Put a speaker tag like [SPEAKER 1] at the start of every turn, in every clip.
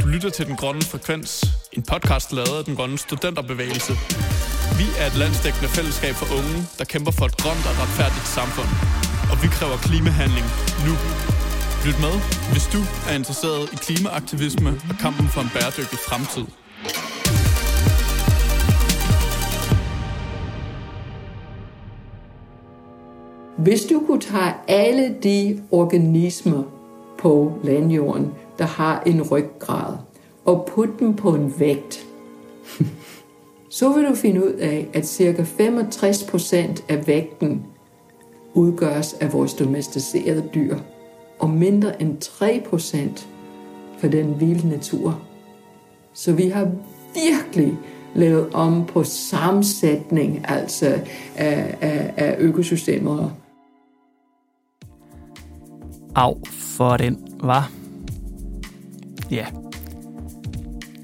[SPEAKER 1] Du lytter til Den Grønne Frekvens, en podcast lavet af Den Grønne Studenterbevægelse. Vi er et landsdækkende fællesskab for unge, der kæmper for et grønt og retfærdigt samfund. Og vi kræver klimahandling nu. Lyt med, hvis du er interesseret i klimaaktivisme og kampen for en bæredygtig fremtid.
[SPEAKER 2] Hvis du kunne tage alle de organismer på landjorden, der har en ryggrad, og putte dem på en vægt, så vil du finde ud af, at ca. 65% af vægten udgøres af vores domesticerede dyr, og mindre end 3% for den vilde natur. Så vi har virkelig lavet om på sammensætning altså af, af, af økosystemer.
[SPEAKER 3] Af for den, var. Ja.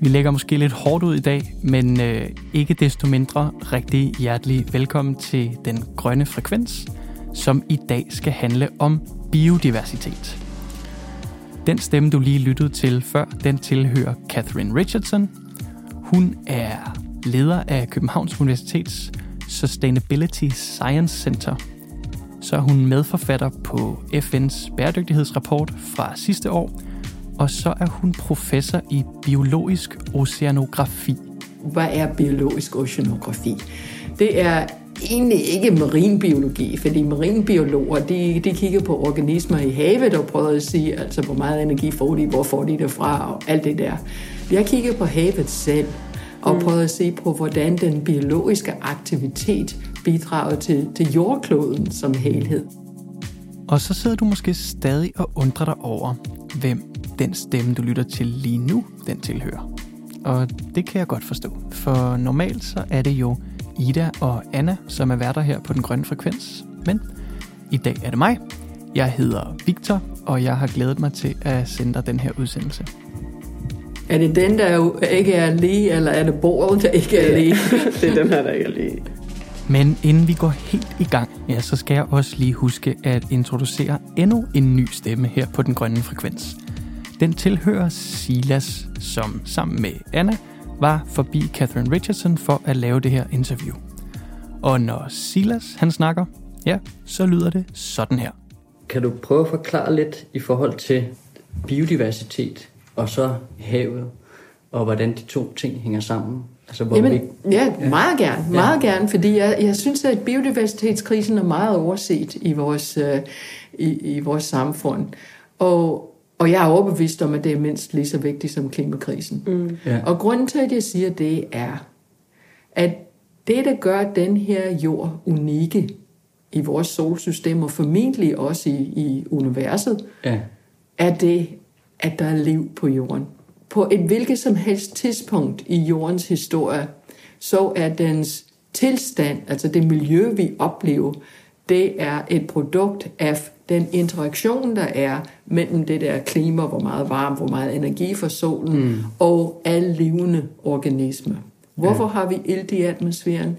[SPEAKER 3] Vi lægger måske lidt hårdt ud i dag, men øh, ikke desto mindre rigtig hjertelig velkommen til Den Grønne Frekvens, som i dag skal handle om biodiversitet. Den stemme, du lige lyttede til før, den tilhører Catherine Richardson. Hun er leder af Københavns Universitets Sustainability Science Center. Så er hun medforfatter på FN's bæredygtighedsrapport fra sidste år, og så er hun professor i biologisk oceanografi.
[SPEAKER 2] Hvad er biologisk oceanografi? Det er egentlig ikke marinbiologi, fordi marinbiologer, de, de kigger på organismer i havet og prøver at sige, altså hvor meget energi får de, hvor får de det fra, og alt det der. Vi har kigget på havet selv, og mm. prøvet at se på, hvordan den biologiske aktivitet bidrager til, til jordkloden som helhed.
[SPEAKER 3] Og så sidder du måske stadig og undrer dig over, hvem den stemme, du lytter til lige nu, den tilhører. Og det kan jeg godt forstå, for normalt så er det jo Ida og Anna, som er værter her på Den Grønne Frekvens. Men i dag er det mig. Jeg hedder Victor, og jeg har glædet mig til at sende dig den her udsendelse.
[SPEAKER 2] Er det den, der ikke er lige, eller er det bordet, der ikke er lige?
[SPEAKER 4] det er den her, der ikke er lige.
[SPEAKER 3] Men inden vi går helt i gang, ja, så skal jeg også lige huske at introducere endnu en ny stemme her på Den Grønne Frekvens. Den tilhører Silas, som sammen med Anna var forbi Catherine Richardson for at lave det her interview. Og når Silas han snakker, ja, så lyder det sådan her.
[SPEAKER 4] Kan du prøve at forklare lidt i forhold til biodiversitet og så havet, og hvordan de to ting hænger sammen?
[SPEAKER 2] Altså, hvor Jamen, vi... ja, meget gerne, meget ja. gerne, fordi jeg, jeg synes, at biodiversitetskrisen er meget overset i vores, øh, i, i vores samfund. Og, og jeg er overbevist om, at det er mindst lige så vigtigt som klimakrisen. Mm. Ja. Og grunden til, at jeg siger det, er, at det, der gør den her jord unikke i vores solsystem, og formentlig også i, i universet, ja. er det, at der er liv på jorden. På et hvilket som helst tidspunkt i jordens historie, så er dens tilstand, altså det miljø, vi oplever, det er et produkt af den interaktion, der er mellem det der klima, hvor meget varme, hvor meget energi fra solen, mm. og alle levende organismer. Hvorfor ja. har vi ilt i atmosfæren?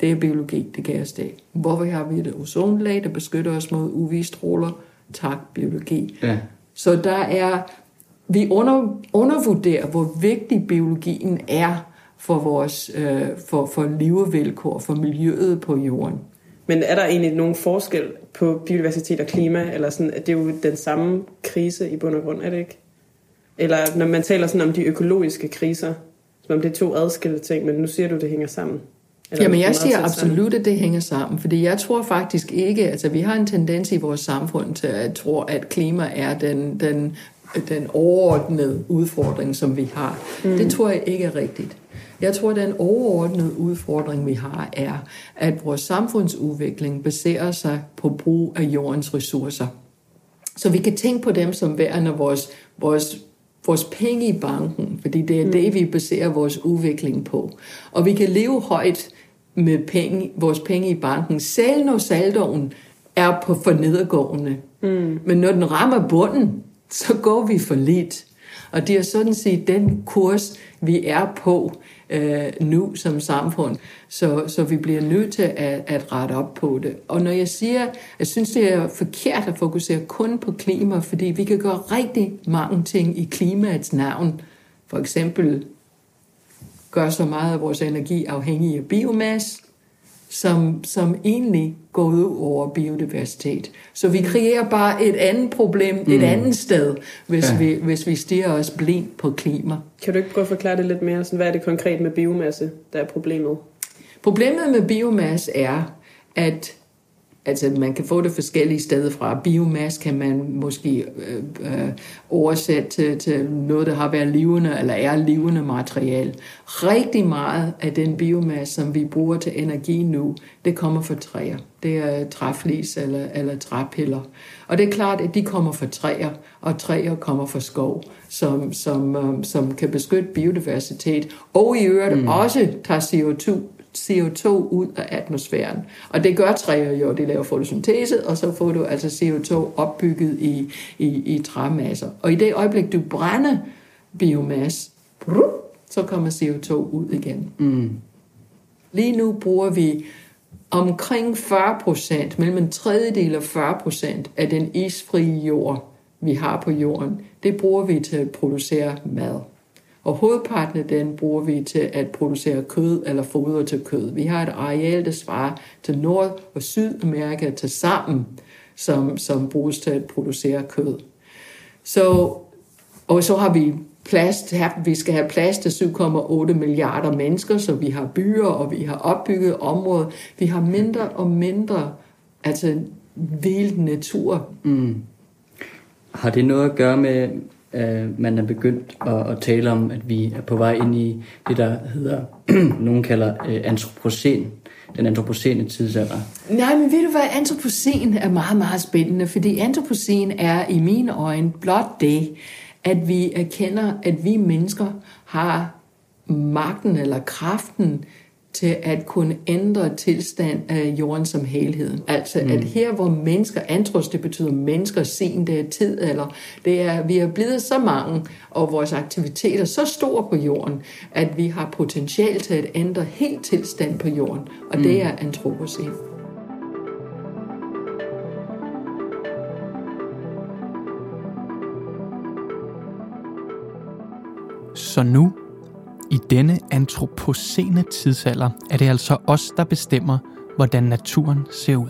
[SPEAKER 2] Det er biologi, det kan jeg stå. Hvorfor har vi et ozonlag, der beskytter os mod UV-stråler? Tak, biologi. Ja. Så der er, vi under, undervurderer, hvor vigtig biologien er for vores øh, for, for levevilkår, for miljøet på jorden.
[SPEAKER 4] Men er der egentlig nogen forskel på biodiversitet og klima? Eller sådan, at det er jo den samme krise i bund og grund, er det ikke? Eller når man taler sådan om de økologiske kriser, som om det er to adskilte ting, men nu siger du, det hænger sammen.
[SPEAKER 2] Eller Jamen jeg siger absolut, at det hænger sammen, fordi jeg tror faktisk ikke, altså vi har en tendens i vores samfund til at tro, at klima er den, den, den overordnede udfordring, som vi har. Mm. Det tror jeg ikke er rigtigt. Jeg tror, at den overordnede udfordring, vi har, er, at vores samfundsudvikling baserer sig på brug af jordens ressourcer. Så vi kan tænke på dem som værende vores, vores, vores penge i banken, fordi det er mm. det, vi baserer vores udvikling på. Og vi kan leve højt med penge, vores penge i banken, selv når saldoen er på for nedadgående. Mm. Men når den rammer bunden, så går vi for lidt. Og det er sådan set den kurs, vi er på øh, nu som samfund. Så, så vi bliver nødt til at, at rette op på det. Og når jeg siger, jeg synes, det er forkert at fokusere kun på klima, fordi vi kan gøre rigtig mange ting i klimaets navn. For eksempel gør så meget af vores energi afhængig af biomasse, som, som egentlig går ud over biodiversitet. Så vi kreerer bare et andet problem mm. et andet sted, hvis, ja. vi, hvis vi stiger os blind på klima.
[SPEAKER 4] Kan du ikke prøve at forklare det lidt mere? Sådan, hvad er det konkret med biomasse, der er problemet?
[SPEAKER 2] Problemet med biomasse er, at Altså, man kan få det forskellige steder fra. Biomasse kan man måske øh, øh, oversætte til, til noget, der har været levende eller er levende materiale. Rigtig meget af den biomasse, som vi bruger til energi nu, det kommer fra træer. Det er træflis eller, eller træpiller. Og det er klart, at de kommer fra træer, og træer kommer fra skov, som, som, øh, som kan beskytte biodiversitet, og i øvrigt mm. også tager CO2 CO2 ud af atmosfæren. Og det gør træer jo, de laver fotosyntese, og så får du altså CO2 opbygget i, i, i træmasser. Og i det øjeblik, du brænder biomasse, så kommer CO2 ud igen. Mm. Lige nu bruger vi omkring 40 procent, mellem en tredjedel og 40 procent af den isfrie jord, vi har på jorden, det bruger vi til at producere mad. Og hovedparten af den bruger vi til at producere kød eller foder til kød. Vi har et areal, der svarer til Nord- og Sydamerika til sammen, som, som bruges til at producere kød. Så, og så har vi plads til, vi skal have plads til 7,8 milliarder mennesker, så vi har byer, og vi har opbygget områder. Vi har mindre og mindre altså vild natur. Mm.
[SPEAKER 5] Har det noget at gøre med, øh, man er begyndt at, at tale om, at vi er på vej ind i det, der hedder, nogen kalder øh, antropocen, den antropocene tidsalder.
[SPEAKER 2] Nej, men ved du hvad, antropocen er meget, meget spændende, fordi antropocen er i mine øjne blot det, at vi erkender, at vi mennesker har magten eller kraften til at kunne ændre tilstand af jorden som helhed. Altså mm. at her hvor mennesker, antros det betyder mennesker, sen det er tid, eller det er, vi er blevet så mange, og vores aktiviteter så store på jorden, at vi har potentiale til at ændre helt tilstand på jorden, og mm. det er antropocen.
[SPEAKER 3] Så nu i denne antropocene tidsalder er det altså os, der bestemmer, hvordan naturen ser ud.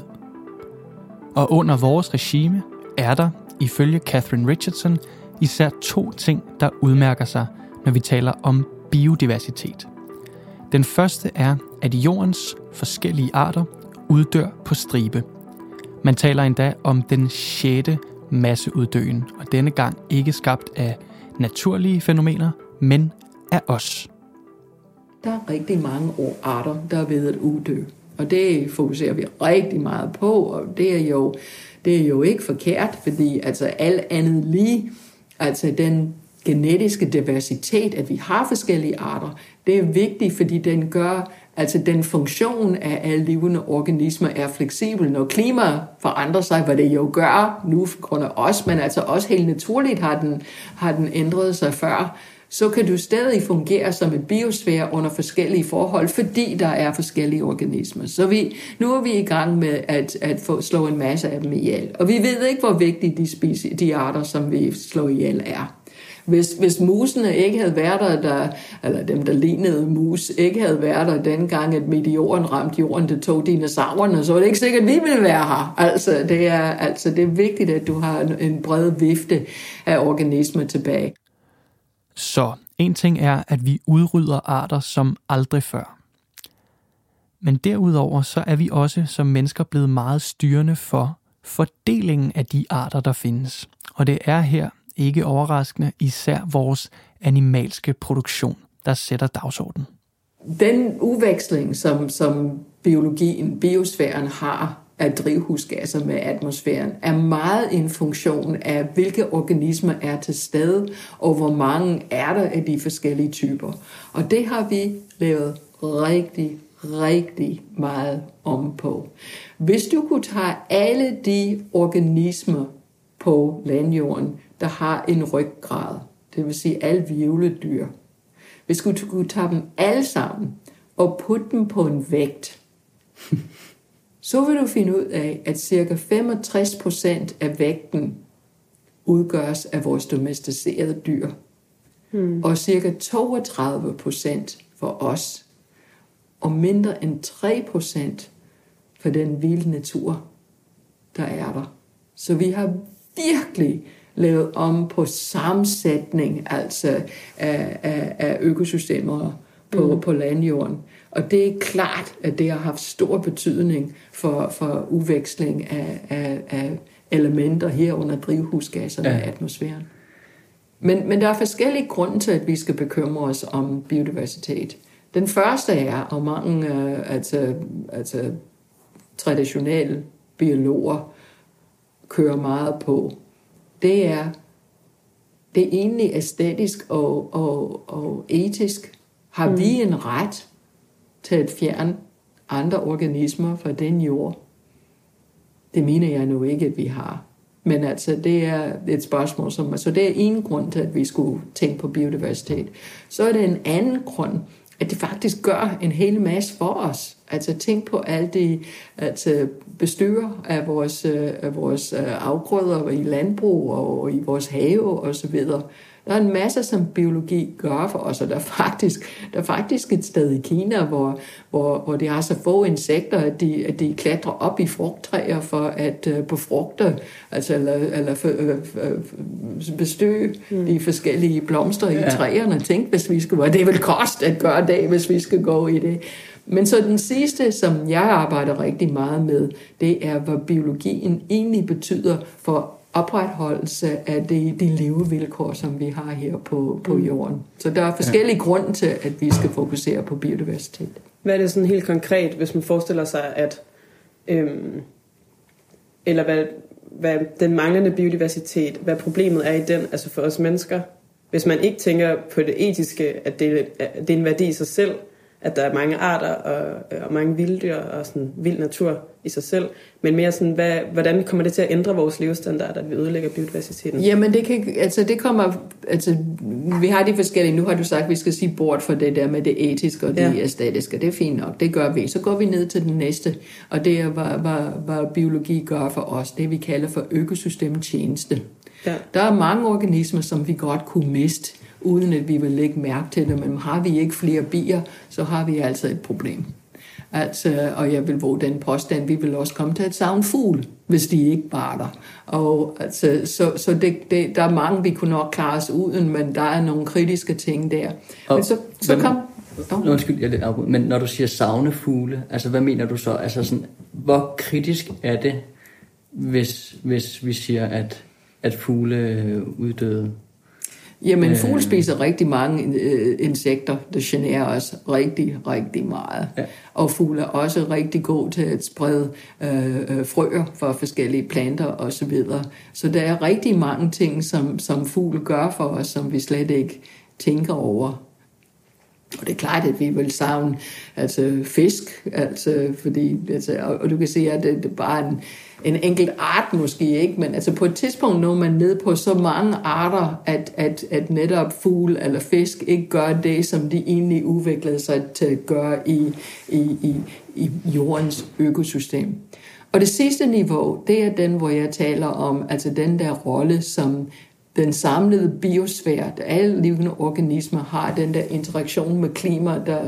[SPEAKER 3] Og under vores regime er der, ifølge Catherine Richardson, især to ting, der udmærker sig, når vi taler om biodiversitet. Den første er, at jordens forskellige arter uddør på stribe. Man taler endda om den sjette masseuddøen, og denne gang ikke skabt af naturlige fænomener, men af os.
[SPEAKER 2] Der er rigtig mange arter, der er ved at uddø. Og det fokuserer vi rigtig meget på, og det er jo, det er jo ikke forkert, fordi altså alt andet lige, altså den genetiske diversitet, at vi har forskellige arter, det er vigtigt, fordi den gør, altså den funktion af alle levende organismer er fleksibel. Når klima forandrer sig, hvad det jo gør nu på grund af os, men altså også helt naturligt har den, har den ændret sig før, så kan du stadig fungere som en biosfære under forskellige forhold, fordi der er forskellige organismer. Så vi, nu er vi i gang med at, at få, slå en masse af dem ihjel. Og vi ved ikke, hvor vigtige de, spise, de arter, som vi slår ihjel, er. Hvis, hvis musene ikke havde været der, der, eller dem, der lignede mus, ikke havde været der dengang, at meteoren ramte jorden, det tog dinosaurerne, så er det ikke sikkert, at vi ville være her. Altså det, er, altså, det er vigtigt, at du har en, en bred vifte af organismer tilbage.
[SPEAKER 3] Så en ting er, at vi udrydder arter som aldrig før. Men derudover så er vi også som mennesker blevet meget styrende for fordelingen af de arter, der findes. Og det er her ikke overraskende især vores animalske produktion, der sætter dagsordenen.
[SPEAKER 2] Den udveksling, som, som biologien, biosfæren har af drivhusgasser med atmosfæren, er meget en funktion af, hvilke organismer er til stede, og hvor mange er der af de forskellige typer. Og det har vi lavet rigtig, rigtig meget om på. Hvis du kunne tage alle de organismer på landjorden, der har en ryggrad, det vil sige alle vivledyr, hvis du kunne tage dem alle sammen og putte dem på en vægt, så vil du finde ud af, at ca. 65% af vægten udgøres af vores domesticerede dyr. Hmm. Og ca. 32% for os. Og mindre end 3% for den vilde natur, der er der. Så vi har virkelig lavet om på sammensætning altså af, af, af økosystemer på, mm. på landjorden. Og det er klart, at det har haft stor betydning for, for udveksling af, af, af elementer herunder drivhusgasser ja. i atmosfæren. Men, men der er forskellige grunde til, at vi skal bekymre os om biodiversitet. Den første er, og mange uh, altså, altså traditionelle biologer kører meget på, det er, det er egentlig æstetisk og, og, og etisk. Har mm. vi en ret til at fjerne andre organismer fra den jord? Det mener jeg nu ikke, at vi har. Men altså, det er et spørgsmål, som, så det er en grund til, at vi skulle tænke på biodiversitet. Så er det en anden grund, at det faktisk gør en hel masse for os. Altså tænk på alt det altså bestyrer af vores, øh, af vores øh, afgrøder i landbrug og i vores have og så videre. Der er en masse, som biologi gør for os, og der er faktisk, der er faktisk et sted i Kina, hvor, hvor, hvor de har så få insekter, at de, at de klatrer op i frugttræer for at uh, befrugte, altså eller, eller for, uh, uh, bestøge mm. de forskellige blomster ja. i træerne. Tænk, hvis vi skulle, det vil koste at gøre det, hvis vi skal gå i det. Men så den sidste, som jeg arbejder rigtig meget med, det er, hvad biologien egentlig betyder for opretholdelse af de, de levevilkår, som vi har her på, på mm. jorden. Så der er forskellige ja. grunde til, at vi skal fokusere på biodiversitet.
[SPEAKER 4] Hvad er det sådan helt konkret, hvis man forestiller sig, at øhm, eller hvad, hvad den manglende biodiversitet, hvad problemet er i den, altså for os mennesker, hvis man ikke tænker på det etiske, at det, at det er en værdi i sig selv, at der er mange arter og, og mange vilddyr og sådan vild natur i sig selv, men mere sådan, hvad, hvordan kommer det til at ændre vores levestandard, at vi ødelægger biodiversiteten?
[SPEAKER 2] Jamen det, kan, altså det kommer, altså vi har de forskellige, nu har du sagt, at vi skal sige bort for det der med det etiske og det ja. æstetiske, det er fint nok, det gør vi. Så går vi ned til den næste, og det er, hvad, hvad, hvad biologi gør for os, det vi kalder for økosystemtjeneste. Ja. Der er mange organismer, som vi godt kunne miste, uden at vi vil lægge mærke til det. Men har vi ikke flere bier, så har vi altså et problem. Altså, og jeg vil våge den påstand, vi vil også komme til at savne fugl, hvis de ikke var der. Og altså, så, så det, det, der er mange, vi kunne nok klare os uden, men der er nogle kritiske ting der. Og, men så, så
[SPEAKER 5] hvem, kom... Oh. Undskyld, jeg lidt Men når du siger savne fugle, altså hvad mener du så? Altså sådan, hvor kritisk er det, hvis, hvis vi siger, at, at fugle uddøde?
[SPEAKER 2] Jamen, øh, fugle spiser rigtig mange øh, insekter, der generer os rigtig, rigtig meget. Ja. Og fugle er også rigtig god til at sprede øh, øh, frøer for forskellige planter osv. Så, videre. så der er rigtig mange ting, som, som fugle gør for os, som vi slet ikke tænker over. Og det er klart, at vi vil savne altså, fisk, altså, fordi, altså, og du kan se, at det, det er bare en, en enkelt art måske ikke, men altså på et tidspunkt når man ned på så mange arter, at, at, at netop fugl eller fisk ikke gør det, som de egentlig udviklede sig til at gøre i, i, i, i jordens økosystem. Og det sidste niveau, det er den, hvor jeg taler om, altså den der rolle, som den samlede biosfære, alle levende organismer har den der interaktion med klima, der,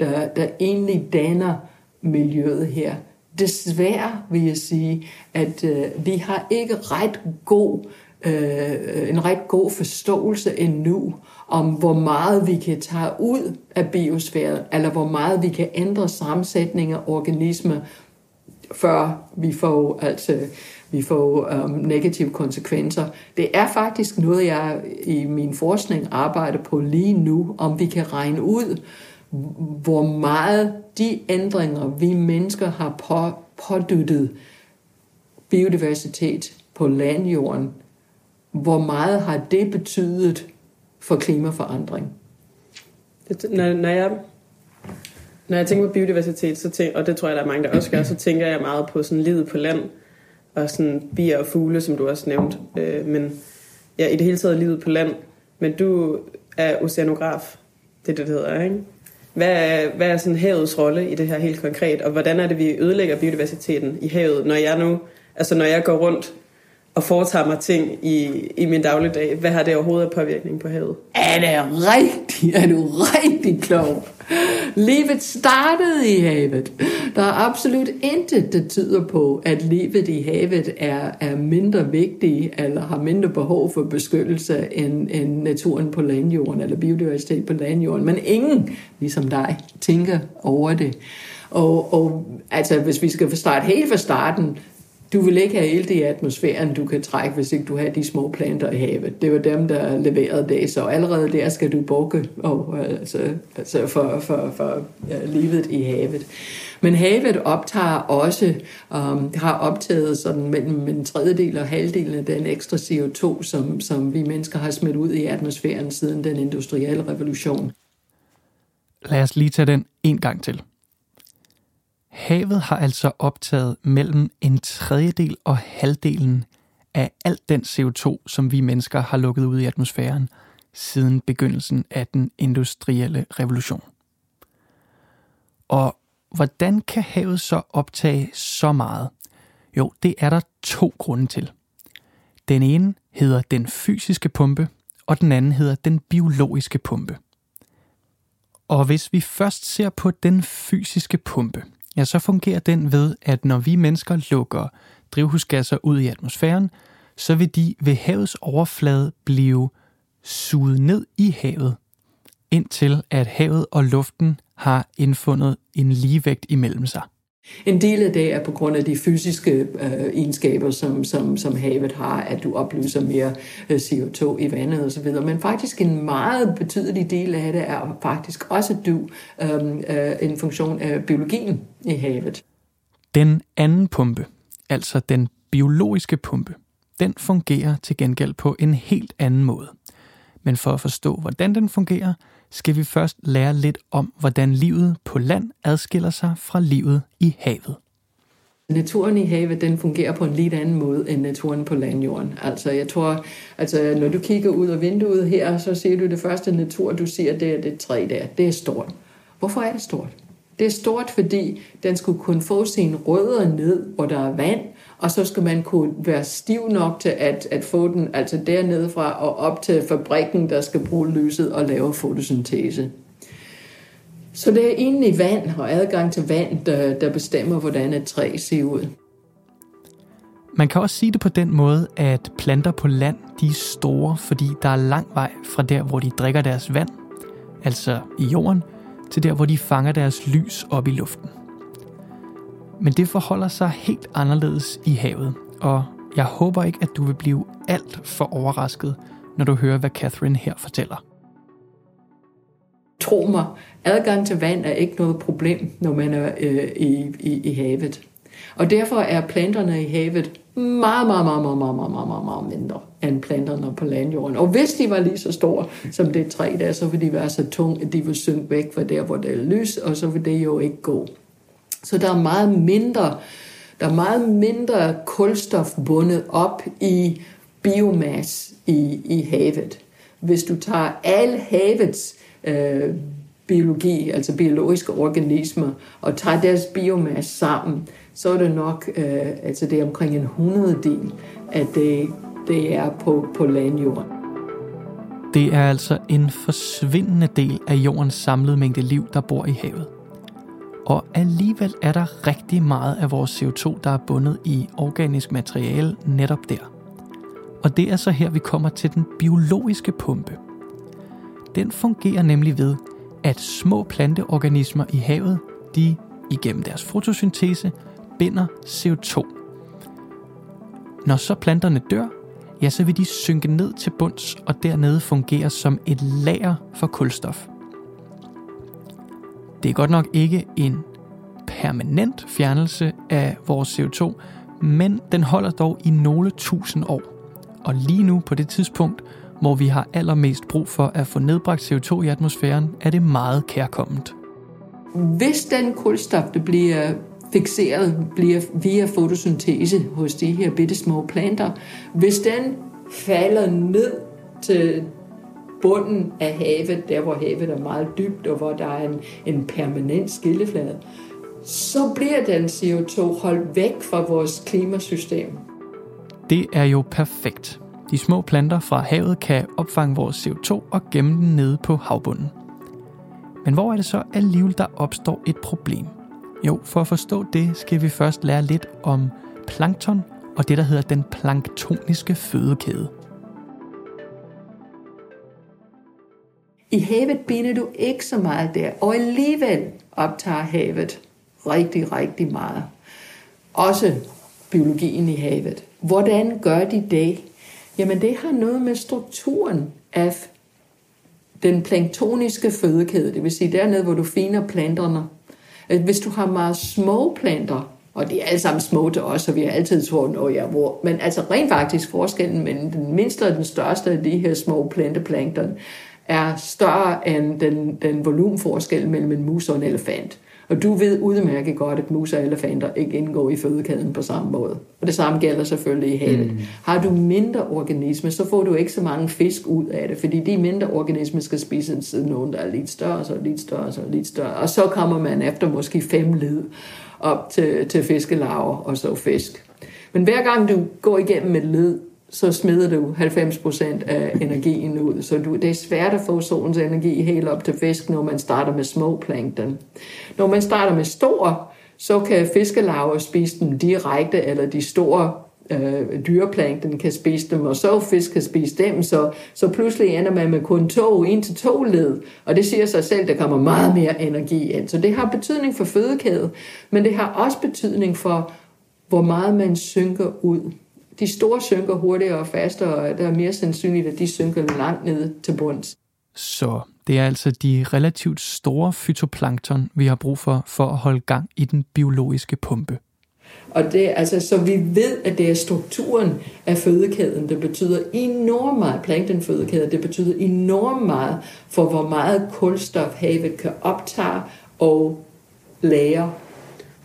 [SPEAKER 2] der, der egentlig danner miljøet her desværre vil jeg sige, at øh, vi har ikke ret god, øh, en ret god forståelse endnu om, hvor meget vi kan tage ud af biosfæren, eller hvor meget vi kan ændre sammensætninger af organismer, før vi får altså vi får um, negative konsekvenser. Det er faktisk noget, jeg i min forskning arbejder på lige nu, om vi kan regne ud, hvor meget de ændringer, vi mennesker har på, pådyttet biodiversitet på landjorden, hvor meget har det betydet for klimaforandring?
[SPEAKER 4] Det, når, når, jeg, når jeg tænker på biodiversitet, så tænker, og det tror jeg, der er mange, der også gør, så tænker jeg meget på sådan livet på land, og sådan bier og fugle, som du også nævnte. Øh, men ja, i det hele taget livet på land. Men du er oceanograf, Det er det, det hedder, ikke? Hvad er, hvad er sådan havets rolle i det her helt konkret, og hvordan er det, vi ødelægger biodiversiteten i havet, når jeg nu, altså når jeg går rundt og foretager mig ting i, i min dagligdag. Hvad har det overhovedet af påvirkning på havet?
[SPEAKER 2] Er det rigtigt? er du rigtig klog? Livet startede i havet. Der er absolut intet, der tyder på, at livet i havet er, er mindre vigtig eller har mindre behov for beskyttelse end, end naturen på landjorden eller biodiversitet på landjorden. Men ingen, ligesom dig, tænker over det. Og, og altså, hvis vi skal starte helt fra starten, du vil ikke have ilt i atmosfæren, du kan trække, hvis ikke du har de små planter i havet. Det var dem, der leverede det, så allerede der skal du bukke og, øh, altså, altså for, for, for ja, livet i havet. Men havet optager også, um, har optaget sådan mellem en tredjedel og halvdelen af den ekstra CO2, som, som vi mennesker har smidt ud i atmosfæren siden den industrielle revolution.
[SPEAKER 3] Lad os lige tage den en gang til. Havet har altså optaget mellem en tredjedel og halvdelen af alt den CO2, som vi mennesker har lukket ud i atmosfæren siden begyndelsen af den industrielle revolution. Og hvordan kan havet så optage så meget? Jo, det er der to grunde til. Den ene hedder den fysiske pumpe, og den anden hedder den biologiske pumpe. Og hvis vi først ser på den fysiske pumpe, ja, så fungerer den ved, at når vi mennesker lukker drivhusgasser ud i atmosfæren, så vil de ved havets overflade blive suget ned i havet, indtil at havet og luften har indfundet en ligevægt imellem sig.
[SPEAKER 2] En del af det er på grund af de fysiske øh, egenskaber, som, som, som havet har, at du opløser mere øh, CO2 i vandet osv. Men faktisk en meget betydelig del af det er faktisk også du, øh, øh, en funktion af biologien i havet.
[SPEAKER 3] Den anden pumpe, altså den biologiske pumpe, den fungerer til gengæld på en helt anden måde. Men for at forstå, hvordan den fungerer, skal vi først lære lidt om, hvordan livet på land adskiller sig fra livet i havet.
[SPEAKER 2] Naturen i havet, den fungerer på en lidt anden måde end naturen på landjorden. Altså, jeg tror, altså, når du kigger ud af vinduet her, så ser du det første natur, du ser, det er det træ der. Det er stort. Hvorfor er det stort? Det er stort, fordi den skulle kunne få sine rødder ned, hvor der er vand, og så skal man kunne være stiv nok til at, at få den altså dernede fra og op til fabrikken, der skal bruge lyset og lave fotosyntese. Så det er egentlig vand og adgang til vand, der, der bestemmer, hvordan et træ ser ud.
[SPEAKER 3] Man kan også sige det på den måde, at planter på land de er store, fordi der er lang vej fra der, hvor de drikker deres vand, altså i jorden, til der, hvor de fanger deres lys op i luften. Men det forholder sig helt anderledes i havet, og jeg håber ikke, at du vil blive alt for overrasket, når du hører, hvad Catherine her fortæller.
[SPEAKER 2] Tro mig, adgang til vand er ikke noget problem, når man er øh, i, i, i havet. Og derfor er planterne i havet meget, meget, meget, meget, meget, meget, meget, meget mindre end planterne på landjorden. Og hvis de var lige så store som det træ der, så ville de være så tunge, at de ville synke væk fra der, hvor der er lys, og så ville det jo ikke gå. Så der er meget mindre, der er meget mindre kulstof bundet op i biomasse i, i havet. Hvis du tager al havets øh, biologi, altså biologiske organismer, og tager deres biomasse sammen, så er det nok, øh, altså det er omkring en hundreddel at det, det er på, på landjorden.
[SPEAKER 3] Det er altså en forsvindende del af jordens samlede mængde liv, der bor i havet. Og alligevel er der rigtig meget af vores CO2, der er bundet i organisk materiale netop der. Og det er så her, vi kommer til den biologiske pumpe. Den fungerer nemlig ved, at små planteorganismer i havet, de igennem deres fotosyntese, binder CO2. Når så planterne dør, ja, så vil de synke ned til bunds og dernede fungere som et lager for kulstof. Det er godt nok ikke en permanent fjernelse af vores CO2, men den holder dog i nogle tusind år. Og lige nu på det tidspunkt, hvor vi har allermest brug for at få nedbragt CO2 i atmosfæren, er det meget kærkomment.
[SPEAKER 2] Hvis den kulstof, der bliver fixeret bliver via fotosyntese hos de her bitte små planter, hvis den falder ned til bunden af havet, der hvor havet er meget dybt, og hvor der er en, en permanent skilleflade, så bliver den CO2 holdt væk fra vores klimasystem.
[SPEAKER 3] Det er jo perfekt. De små planter fra havet kan opfange vores CO2 og gemme den nede på havbunden. Men hvor er det så alligevel, der opstår et problem? Jo, for at forstå det, skal vi først lære lidt om plankton og det, der hedder den planktoniske fødekæde.
[SPEAKER 2] I havet binder du ikke så meget der, og alligevel optager havet rigtig, rigtig meget. Også biologien i havet. Hvordan gør de det? Jamen det har noget med strukturen af den planktoniske fødekæde, det vil sige dernede, hvor du finer planterne. Hvis du har meget små planter, og de er alle sammen små til os, så vi har altid troet, at ja, hvor. Men altså rent faktisk forskellen mellem den mindste og den største af de her små planteplankton er større end den, den volumenforskel mellem en mus og en elefant. Og du ved udmærket godt, at mus og elefanter ikke indgår i fødekæden på samme måde. Og det samme gælder selvfølgelig i havet. Mm. Har du mindre organismer, så får du ikke så mange fisk ud af det, fordi de mindre organismer skal spise nogen, der er lidt større, så lidt større, så lidt større. Og så kommer man efter måske fem led op til, til fiskelarver og så fisk. Men hver gang du går igennem et led, så smider du 90% af energien ud. Så du, det er svært at få solens energi helt op til fisk, når man starter med små plankton. Når man starter med stor, så kan fiskelarver spise dem direkte, eller de store øh, dyreplankton kan spise dem, og så fisk kan spise dem, så, så pludselig ender man med kun to, en til to led, og det siger sig selv, der kommer meget mere energi ind. Så det har betydning for fødekæden, men det har også betydning for, hvor meget man synker ud de store synker hurtigere og fastere, og der er mere sandsynligt, at de synker langt ned til bunds.
[SPEAKER 3] Så det er altså de relativt store fytoplankton, vi har brug for, for at holde gang i den biologiske pumpe.
[SPEAKER 2] Og det, altså, så vi ved, at det er strukturen af fødekæden, der betyder enormt meget, planktonfødekæden, det betyder enormt meget for, hvor meget kulstof havet kan optage og lære.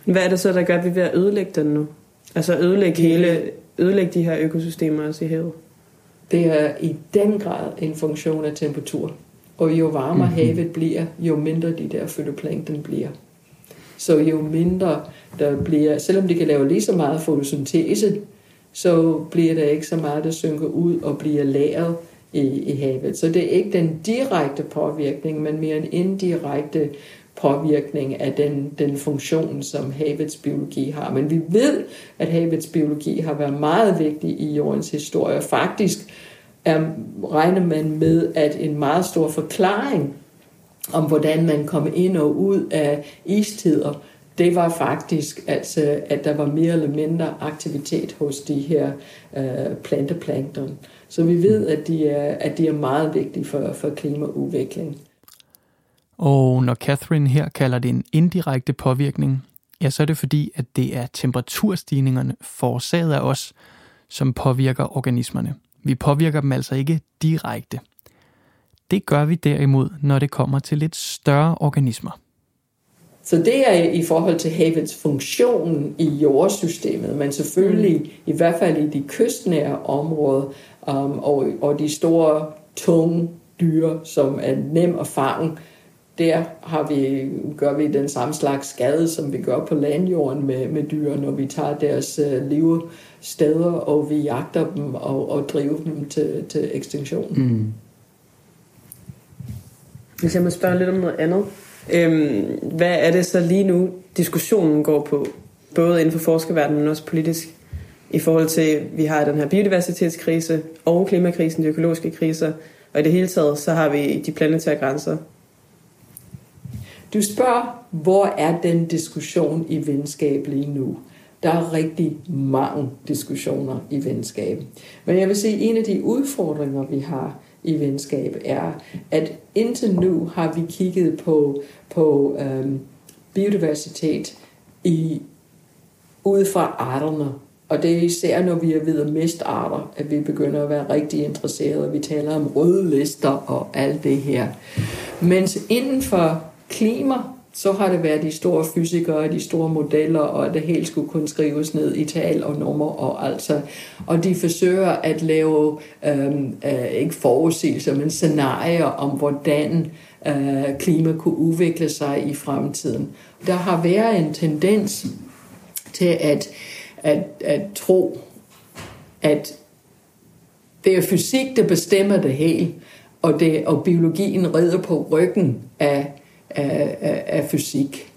[SPEAKER 4] Hvad er det så, der gør, at vi er ved at ødelægge den nu? Altså ødelægge hele ødelægge de her økosystemer også i havet?
[SPEAKER 2] Det er i den grad en funktion af temperatur. Og jo varmere mm-hmm. havet bliver, jo mindre de der fytoplankton bliver. Så jo mindre der bliver, selvom de kan lave lige så meget fotosyntese, så bliver der ikke så meget, der synker ud og bliver lagret i, i havet. Så det er ikke den direkte påvirkning, men mere en indirekte påvirkning af den, den funktion, som havets biologi har. Men vi ved, at havets biologi har været meget vigtig i jordens historie. Faktisk er, regner man med, at en meget stor forklaring om, hvordan man kom ind og ud af istider, det var faktisk, altså, at der var mere eller mindre aktivitet hos de her øh, planteplankton. Så vi ved, at de er, at de er meget vigtige for, for klimaudvikling.
[SPEAKER 3] Og når Catherine her kalder det en indirekte påvirkning, ja, så er det fordi, at det er temperaturstigningerne forårsaget af os, som påvirker organismerne. Vi påvirker dem altså ikke direkte. Det gør vi derimod, når det kommer til lidt større organismer.
[SPEAKER 2] Så det er i forhold til havets funktion i jordsystemet, men selvfølgelig i hvert fald i de kystnære områder um, og, og de store, tunge dyr, som er nem at fange, der har vi, gør vi den samme slags skade, som vi gør på landjorden med, med dyr, når vi tager deres uh, levesteder, og vi jagter dem og, og driver dem til, til ekstinktion. Mm.
[SPEAKER 4] Hvis jeg må spørge lidt om noget andet. Øhm, hvad er det så lige nu, diskussionen går på, både inden for forskerverdenen, men også politisk, i forhold til, at vi har den her biodiversitetskrise og klimakrisen, de økologiske kriser, og i det hele taget, så har vi de planetære grænser,
[SPEAKER 2] du spørger, hvor er den diskussion i venskab lige nu? Der er rigtig mange diskussioner i venskab. Men jeg vil sige, at en af de udfordringer, vi har i venskab, er, at indtil nu har vi kigget på, på øhm, biodiversitet i, ud fra arterne. Og det er især, når vi er ved at miste arter, at vi begynder at være rigtig interesserede. Vi taler om røde lister og alt det her. Mens inden for klima så har det været de store fysikere, de store modeller, og det hele skulle kunne skrives ned i tal og nummer og altså. Og de forsøger at lave, øhm, øh, ikke forudsigelser, men scenarier om, hvordan øh, klima kunne udvikle sig i fremtiden. Der har været en tendens til at, at, at tro, at det er fysik, der bestemmer det hele, og, det, og biologien rider på ryggen af, af, af, af fysik.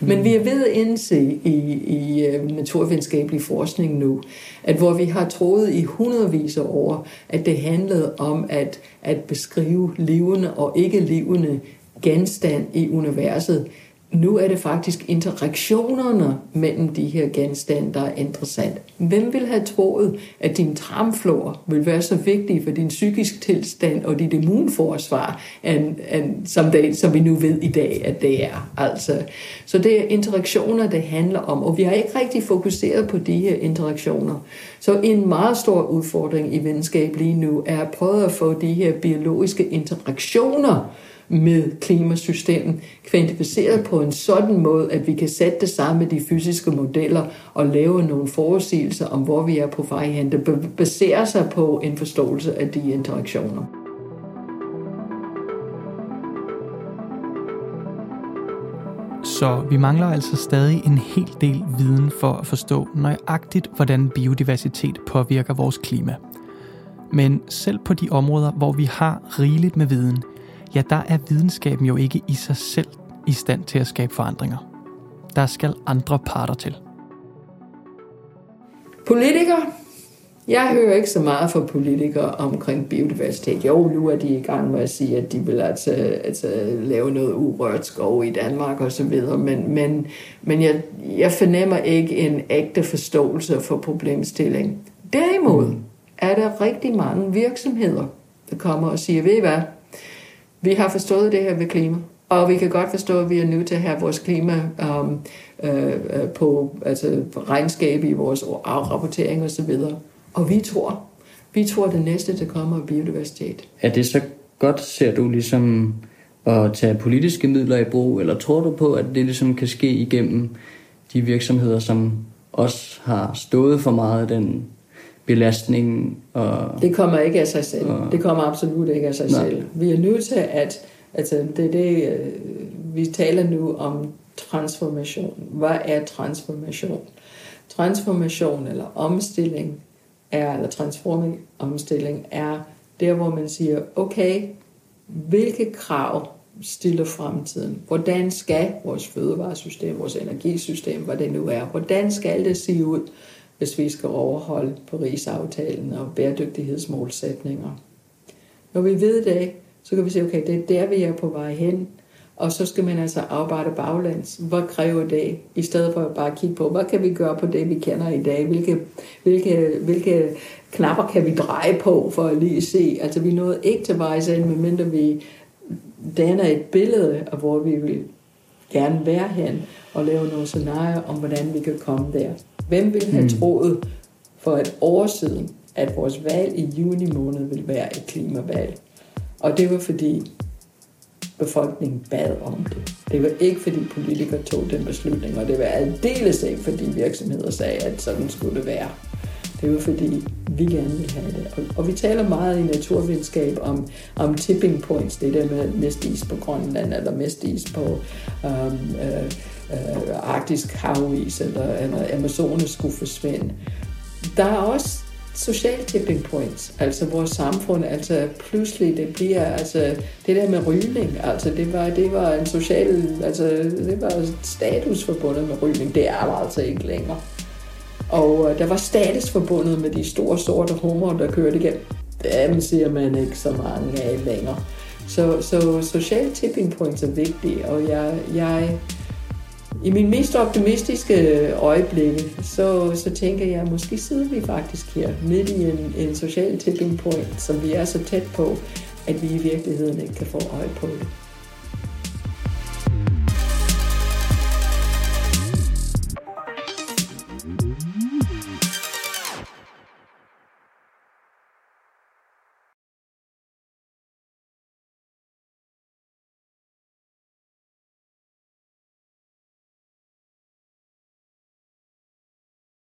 [SPEAKER 2] Men vi er ved at indse i, i øh, naturvidenskabelig forskning nu, at hvor vi har troet i hundredvis af år, at det handlede om at, at beskrive levende og ikke levende genstand i universet, nu er det faktisk interaktionerne mellem de her genstande, der er interessant. Hvem vil have troet, at din tarmflor vil være så vigtig for din psykisk tilstand og dit immunforsvar, end, end, som, det, som vi nu ved i dag, at det er. Altså, så det er interaktioner, det handler om, og vi har ikke rigtig fokuseret på de her interaktioner. Så en meget stor udfordring i videnskab lige nu er at prøve at få de her biologiske interaktioner med klimasystemet kvantificeret på en sådan måde, at vi kan sætte det sammen med de fysiske modeller og lave nogle forudsigelser om, hvor vi er på vej hen. Det baserer sig på en forståelse af de interaktioner.
[SPEAKER 3] Så vi mangler altså stadig en hel del viden for at forstå nøjagtigt, hvordan biodiversitet påvirker vores klima. Men selv på de områder, hvor vi har rigeligt med viden – ja, der er videnskaben jo ikke i sig selv i stand til at skabe forandringer. Der skal andre parter til.
[SPEAKER 2] Politikere. Jeg hører ikke så meget fra politikere omkring biodiversitet. Jo, nu er de i gang med at sige, at de vil altså, altså lave noget urørt skov i Danmark og så videre, men, men, men jeg, jeg fornemmer ikke en ægte forståelse for problemstilling. Derimod er der rigtig mange virksomheder, der kommer og siger, ved I hvad, vi har forstået det her ved klima, og vi kan godt forstå, at vi er nødt til at have vores klima um, øh, på altså regnskab i vores afrapportering og så videre. Og vi tror, vi tror, at det næste, der kommer, er biodiversitet.
[SPEAKER 5] Er det så godt, ser du ligesom at tage politiske midler i brug, eller tror du på, at det ligesom kan ske igennem de virksomheder, som også har stået for meget af den belastning. Og,
[SPEAKER 2] det kommer ikke af sig selv. Og, det kommer absolut ikke af sig nej. selv. Vi er nødt til at, altså det er det, øh, vi taler nu om transformation. Hvad er transformation? Transformation eller omstilling er, eller transforming, omstilling er der, hvor man siger, okay, hvilke krav stiller fremtiden? Hvordan skal vores fødevaresystem, vores energisystem, hvad det nu er, hvordan skal det se ud? Hvis vi skal overholde Paris-aftalen og bæredygtighedsmålsætninger. Når vi ved det, så kan vi sige, okay, det er der, vi er på vej hen. Og så skal man altså arbejde baglands. Hvad kræver det? I stedet for at bare kigge på, hvad kan vi gøre på det, vi kender i dag? Hvilke, hvilke, hvilke knapper kan vi dreje på for at lige se? Altså, vi nåede ikke til vejs end, medmindre vi danner et billede af, hvor vi vil gerne være hen, og lave nogle scenarier om, hvordan vi kan komme der. Hvem ville have mm. troet for et år siden, at vores valg i juni måned ville være et klimavalg? Og det var fordi befolkningen bad om det. Det var ikke fordi politikere tog den beslutning, og det var aldeles ikke fordi virksomheder sagde, at sådan skulle det være. Det var fordi, vi gerne ville have det. Og, og vi taler meget i naturvidenskab om, om tipping points, det der med mest is på Grønland, eller mest is på um, øh, øh, arktisk havis, eller, eller Amazonas skulle forsvinde. Der er også social tipping points, altså vores samfund, altså pludselig det bliver, altså det der med rygning, altså det var, det var en social, altså det var status forbundet med rygning, det er der altså ikke længere. Og øh, der var status forbundet med de store sorte hummer, der kørte igennem. Dem ser man ikke så mange af længere. Så, så social tipping points er vigtige, og jeg, jeg i min mest optimistiske øh, øjeblikke, så, så tænker jeg, at måske sidder vi faktisk her midt i en, en social tipping point, som vi er så tæt på, at vi i virkeligheden ikke kan få øje på det.